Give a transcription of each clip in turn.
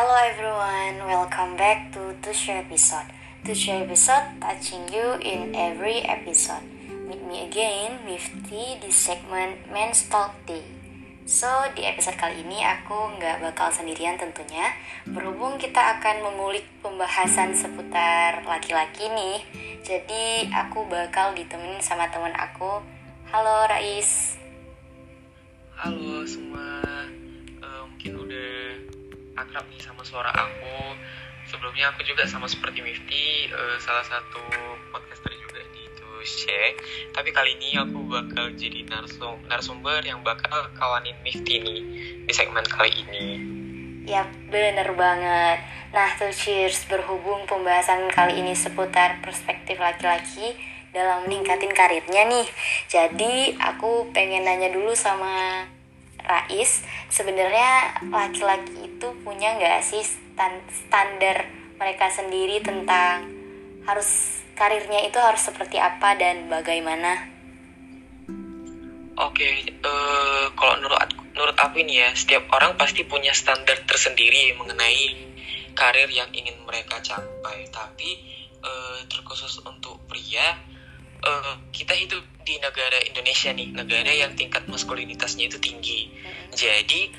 Hello everyone, welcome back to Tusha episode. Tusha episode touching you in every episode. Meet me again, Mifty di segmen Men's Talk Day. So, di episode kali ini aku nggak bakal sendirian tentunya Berhubung kita akan mengulik pembahasan seputar laki-laki nih Jadi aku bakal ditemenin sama teman aku Halo Rais Halo semua, akrab nih sama suara aku. Sebelumnya aku juga sama seperti Mifty, uh, salah satu podcaster juga di Tushe. Tapi kali ini aku bakal jadi narsum narasumber yang bakal kawanin Mifty nih di segmen kali ini. Ya bener banget Nah tuh cheers berhubung pembahasan kali ini seputar perspektif laki-laki dalam meningkatin karirnya nih. Jadi aku pengen nanya dulu sama Rais, sebenarnya laki-laki itu punya nggak sih stand standar mereka sendiri tentang harus karirnya itu harus seperti apa dan bagaimana? Oke, uh, kalau menurut menurut aku ini ya, setiap orang pasti punya standar tersendiri mengenai karir yang ingin mereka capai. Tapi uh, terkhusus untuk pria, uh, kita hidup di negara Indonesia nih, negara yang tingkat maskulinitasnya itu tinggi. Jadi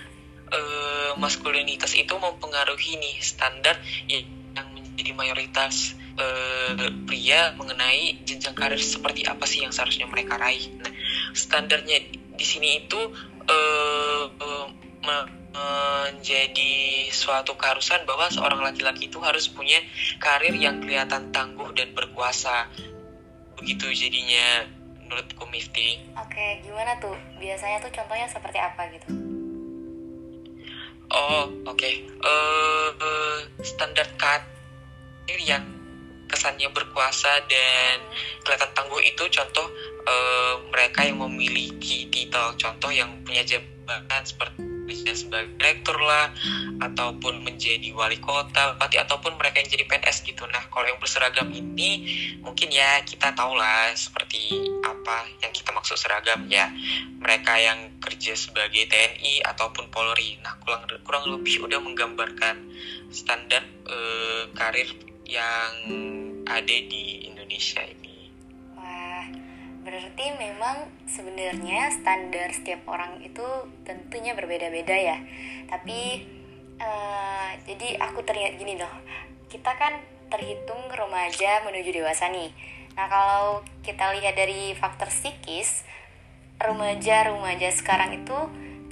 uh, maskulinitas itu mempengaruhi nih standar yang menjadi mayoritas uh, pria mengenai jenjang karir seperti apa sih yang seharusnya mereka raih. Nah, standarnya di sini itu uh, uh, menjadi suatu keharusan bahwa seorang laki-laki itu harus punya karir yang kelihatan tangguh dan berkuasa begitu jadinya menurutku Mifty. Oke, gimana tuh? Biasanya tuh contohnya seperti apa gitu? Oh, oke. Okay. Uh, uh, standar karir yang kesannya berkuasa dan kelihatan tangguh itu contoh uh, mereka yang memiliki titel contoh yang punya jabatan seperti misalnya sebagai direktur lah ataupun menjadi wali kota bupati ataupun mereka yang jadi PNS gitu. Nah kalau yang berseragam ini mungkin ya kita tahu lah seperti apa yang kita maksud seragam ya. Mereka yang kerja sebagai TNI ataupun Polri. Nah kurang kurang lebih udah menggambarkan standar uh, karir yang ada di Indonesia ini Berarti memang sebenarnya standar setiap orang itu tentunya berbeda-beda ya. Tapi uh, jadi aku teringat gini loh, kita kan terhitung remaja menuju dewasa nih. Nah kalau kita lihat dari faktor psikis, remaja-remaja sekarang itu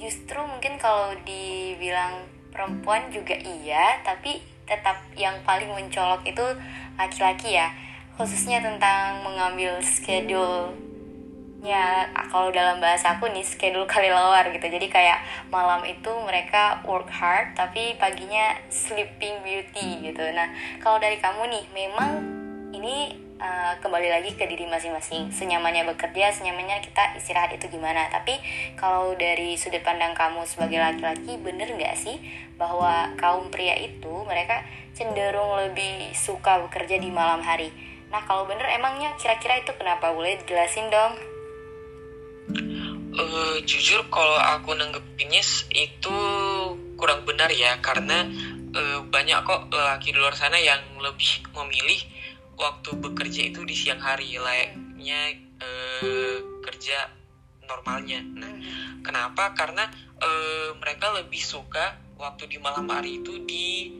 justru mungkin kalau dibilang perempuan juga iya, tapi tetap yang paling mencolok itu laki-laki ya khususnya tentang mengambil schedule ya kalau dalam bahasa aku nih schedule kali luar gitu. Jadi kayak malam itu mereka work hard tapi paginya sleeping beauty gitu. Nah kalau dari kamu nih memang ini uh, kembali lagi ke diri masing-masing. Senyamannya bekerja senyamannya kita istirahat itu gimana? Tapi kalau dari sudut pandang kamu sebagai laki-laki bener nggak sih bahwa kaum pria itu mereka cenderung lebih suka bekerja di malam hari? Nah kalau bener emangnya kira-kira itu kenapa? Boleh jelasin dong? Uh, jujur kalau aku nanggepinnya itu kurang benar ya karena uh, banyak kok laki di luar sana yang lebih memilih waktu bekerja itu di siang hari layaknya uh, kerja normalnya. Nah, kenapa? Karena uh, mereka lebih suka waktu di malam hari itu di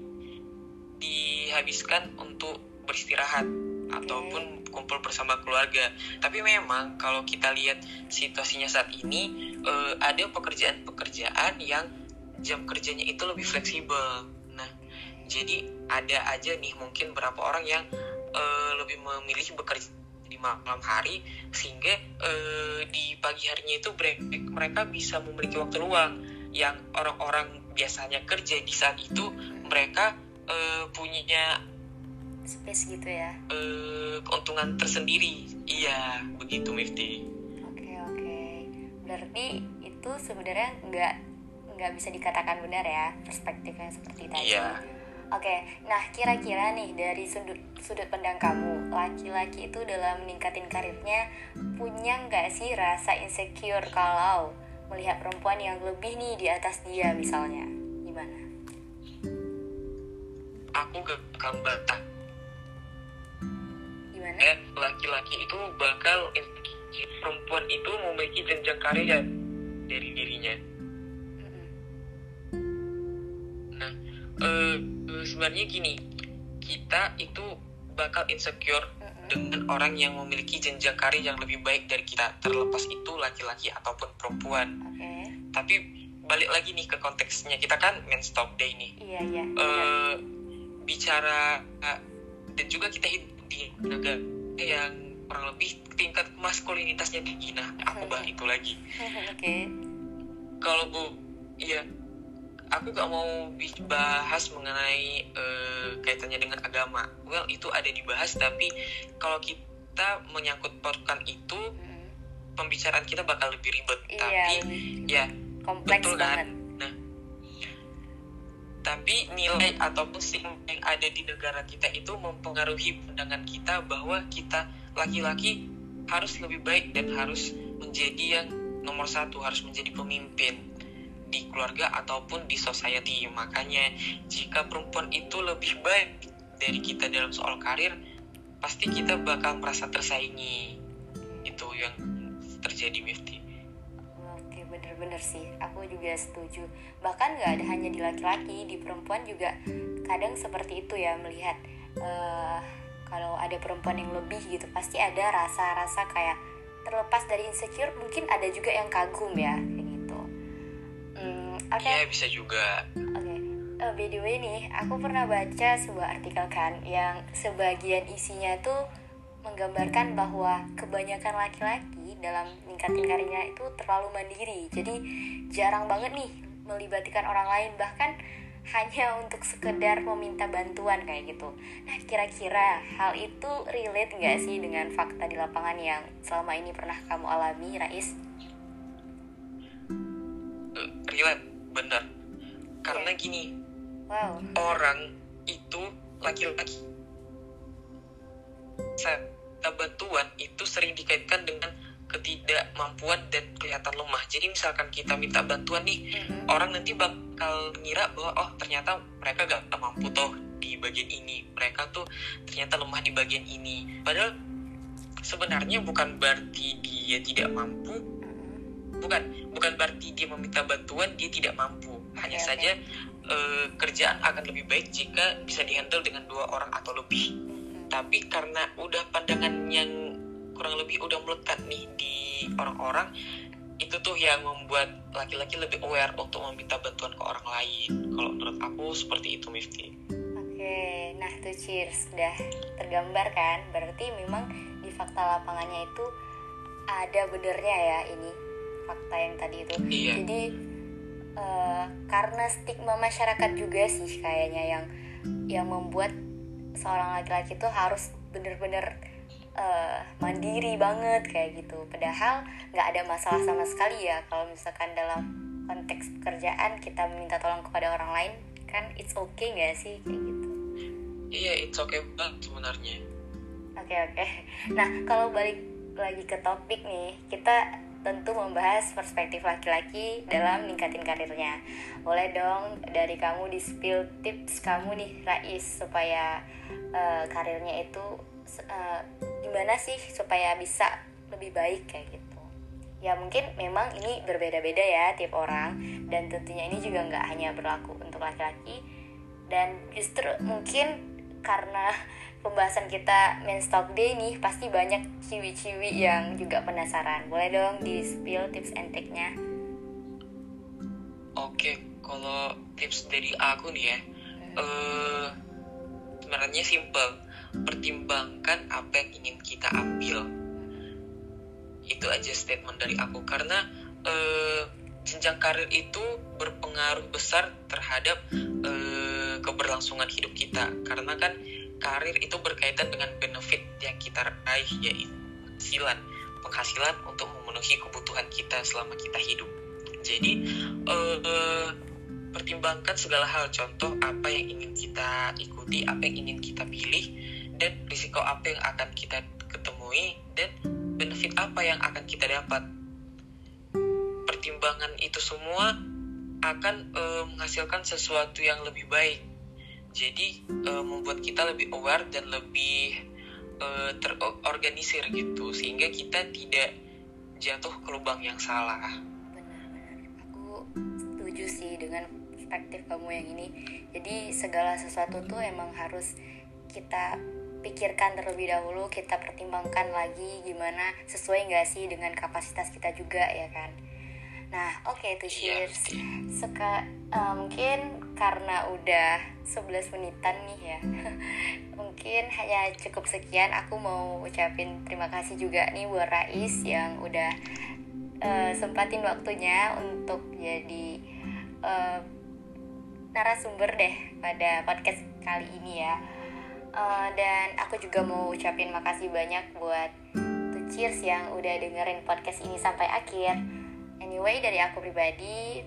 dihabiskan untuk beristirahat ataupun kumpul bersama keluarga. Tapi memang kalau kita lihat situasinya saat ini uh, ada pekerjaan-pekerjaan yang jam kerjanya itu lebih fleksibel. Nah, jadi ada aja nih mungkin berapa orang yang uh, lebih memilih bekerja di malam hari sehingga uh, di pagi harinya itu mereka bisa memiliki waktu luang yang orang-orang biasanya kerja di saat itu mereka uh, punya space gitu ya? Uh, keuntungan tersendiri. Iya begitu Mifti oke okay, oke. Okay. berarti itu sebenarnya nggak nggak bisa dikatakan benar ya perspektifnya seperti tadi. Iya. Oke, okay, nah kira-kira nih dari sudut sudut pandang kamu, laki-laki itu dalam meningkatin karirnya punya nggak sih rasa insecure kalau melihat perempuan yang lebih nih di atas dia misalnya, gimana? aku gak bakal bantah gimana? Eh laki-laki itu bakal insecure. perempuan itu memiliki jenjang karir dari dirinya. Nah eh, eh, sebenarnya gini kita itu bakal insecure dengan orang yang memiliki jenjang karir yang lebih baik dari kita terlepas itu laki-laki ataupun perempuan. Oke. Tapi balik lagi nih ke konteksnya kita kan men's talk day nih iya iya. Eh bicara dan juga kita di negara yang kurang lebih tingkat maskulinitasnya tinggi nah aku bahas itu lagi. Oke. Kalau bu iya. Aku gak mau bahas mengenai eh, kaitannya dengan agama. Well itu ada dibahas tapi kalau kita menyangkut pautkan itu pembicaraan kita bakal lebih ribet. Iya tapi lebih ya kompleks betul banget. kan tapi nilai ataupun stigma yang ada di negara kita itu mempengaruhi pandangan kita bahwa kita laki-laki harus lebih baik dan harus menjadi yang nomor satu harus menjadi pemimpin di keluarga ataupun di society. Makanya jika perempuan itu lebih baik dari kita dalam soal karir pasti kita bakal merasa tersaingi. Itu yang terjadi Mifti bener-bener sih aku juga setuju. Bahkan nggak ada hanya di laki-laki di perempuan juga kadang seperti itu ya melihat eh, kalau ada perempuan yang lebih gitu pasti ada rasa-rasa kayak terlepas dari insecure mungkin ada juga yang kagum ya kayak gitu. Hmm, oke ya bisa juga. Oke, Eh, by the way nih, aku pernah baca sebuah artikel kan yang sebagian isinya tuh menggambarkan bahwa kebanyakan laki-laki dalam meningkatin karirnya itu terlalu mandiri. Jadi jarang banget nih melibatkan orang lain bahkan hanya untuk sekedar meminta bantuan kayak gitu. Nah, kira-kira hal itu relate nggak sih dengan fakta di lapangan yang selama ini pernah kamu alami, Rais? Eh, relate bener karena gini Wow. orang itu laki-laki bantuan itu sering dikaitkan dengan ketidakmampuan dan kelihatan lemah jadi misalkan kita minta bantuan nih Mhm. orang nanti bakal ngira bahwa oh ternyata mereka gak mampu tuh di bagian ini mereka tuh ternyata lemah di bagian ini padahal sebenarnya bukan berarti dia tidak mampu Mhm. bukan bukan berarti dia meminta bantuan dia tidak mampu hanya oke. saja eh, kerjaan akan lebih baik jika bisa dihandle dengan dua orang atau lebih Mhm. tapi karena udah pandangan yang kurang lebih udah melekat nih di orang-orang itu tuh yang membuat laki-laki lebih aware untuk meminta bantuan ke orang lain kalau menurut aku seperti itu Mifti Oke, nah tuh cheers sudah tergambar kan? Berarti memang di fakta lapangannya itu ada benernya ya ini fakta yang tadi itu. iya Jadi eh, karena stigma masyarakat juga sih kayaknya yang yang membuat seorang laki-laki itu harus bener-bener eh, mandiri banget kayak gitu. Padahal nggak ada masalah sama sekali ya kalau misalkan dalam konteks pekerjaan kita meminta tolong kepada orang lain kan it's okay nggak sih kayak gitu. iya it's okay banget sebenarnya Oke oke. Nah kalau balik lagi ke topik nih, kita tentu membahas perspektif laki-laki dalam ningkatin karirnya. Boleh dong dari kamu di spill tips kamu nih Rais supaya eh, karirnya itu eh, gimana sih supaya bisa lebih baik kayak gitu. Ya mungkin memang ini berbeda-beda ya tiap orang dan tentunya ini juga nggak hanya berlaku untuk laki-laki dan justru mungkin karena pembahasan kita Men's Talk Day nih pasti banyak ciwi-ciwi yang juga penasaran. Boleh dong di spill tips and trick-nya. oke kalau tips dari aku nih ya eh sebenarnya simple pertimbangkan apa yang ingin kita ambil. Itu aja statement dari aku. Karena eh, jenjang karir itu berpengaruh besar terhadap eh, keberlangsungan hidup kita. Karena kan karir itu berkaitan dengan benefit yang kita raih yaitu penghasilan. Penghasilan untuk memenuhi kebutuhan kita selama kita hidup. Jadi eh, pertimbangkan segala hal. Contoh apa yang ingin kita ikuti apa yang ingin kita pilih dan risiko apa yang akan kita ketemui dan benefit apa yang akan kita dapat? Pertimbangan itu semua akan eh, menghasilkan sesuatu yang lebih baik. Jadi uh, membuat kita lebih aware dan lebih uh, terorganisir gitu. Sehingga kita tidak jatuh ke lubang yang salah. Benar-benar. Aku setuju sih dengan perspektif kamu yang ini. Jadi segala sesuatu tuh emang harus kita pikirkan terlebih dahulu kita pertimbangkan lagi gimana sesuai nggak sih dengan kapasitas kita juga ya kan? Nah oke okay, tuh iya, cheers. Seka, uh, mungkin karena udah 11 menitan nih ya. Mungkin hanya cukup sekian aku mau ucapin terima kasih juga nih buat Rais yang udah uh, sempatin waktunya untuk jadi uh, narasumber deh pada podcast kali ini ya uh, dan aku juga mau ucapin makasih banyak buat tuh cheers yang udah dengerin podcast ini sampai akhir anyway dari aku pribadi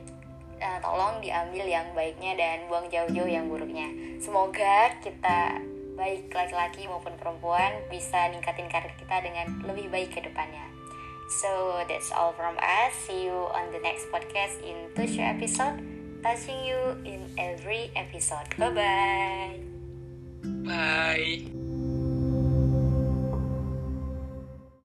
uh, tolong diambil yang baiknya dan buang jauh-jauh yang buruknya semoga kita baik laki-laki maupun perempuan bisa ningkatin karir kita dengan lebih baik ke depannya So that's all from us. See you on the next podcast in Tusha episode. Touching you in every episode. Bye-bye. Bye.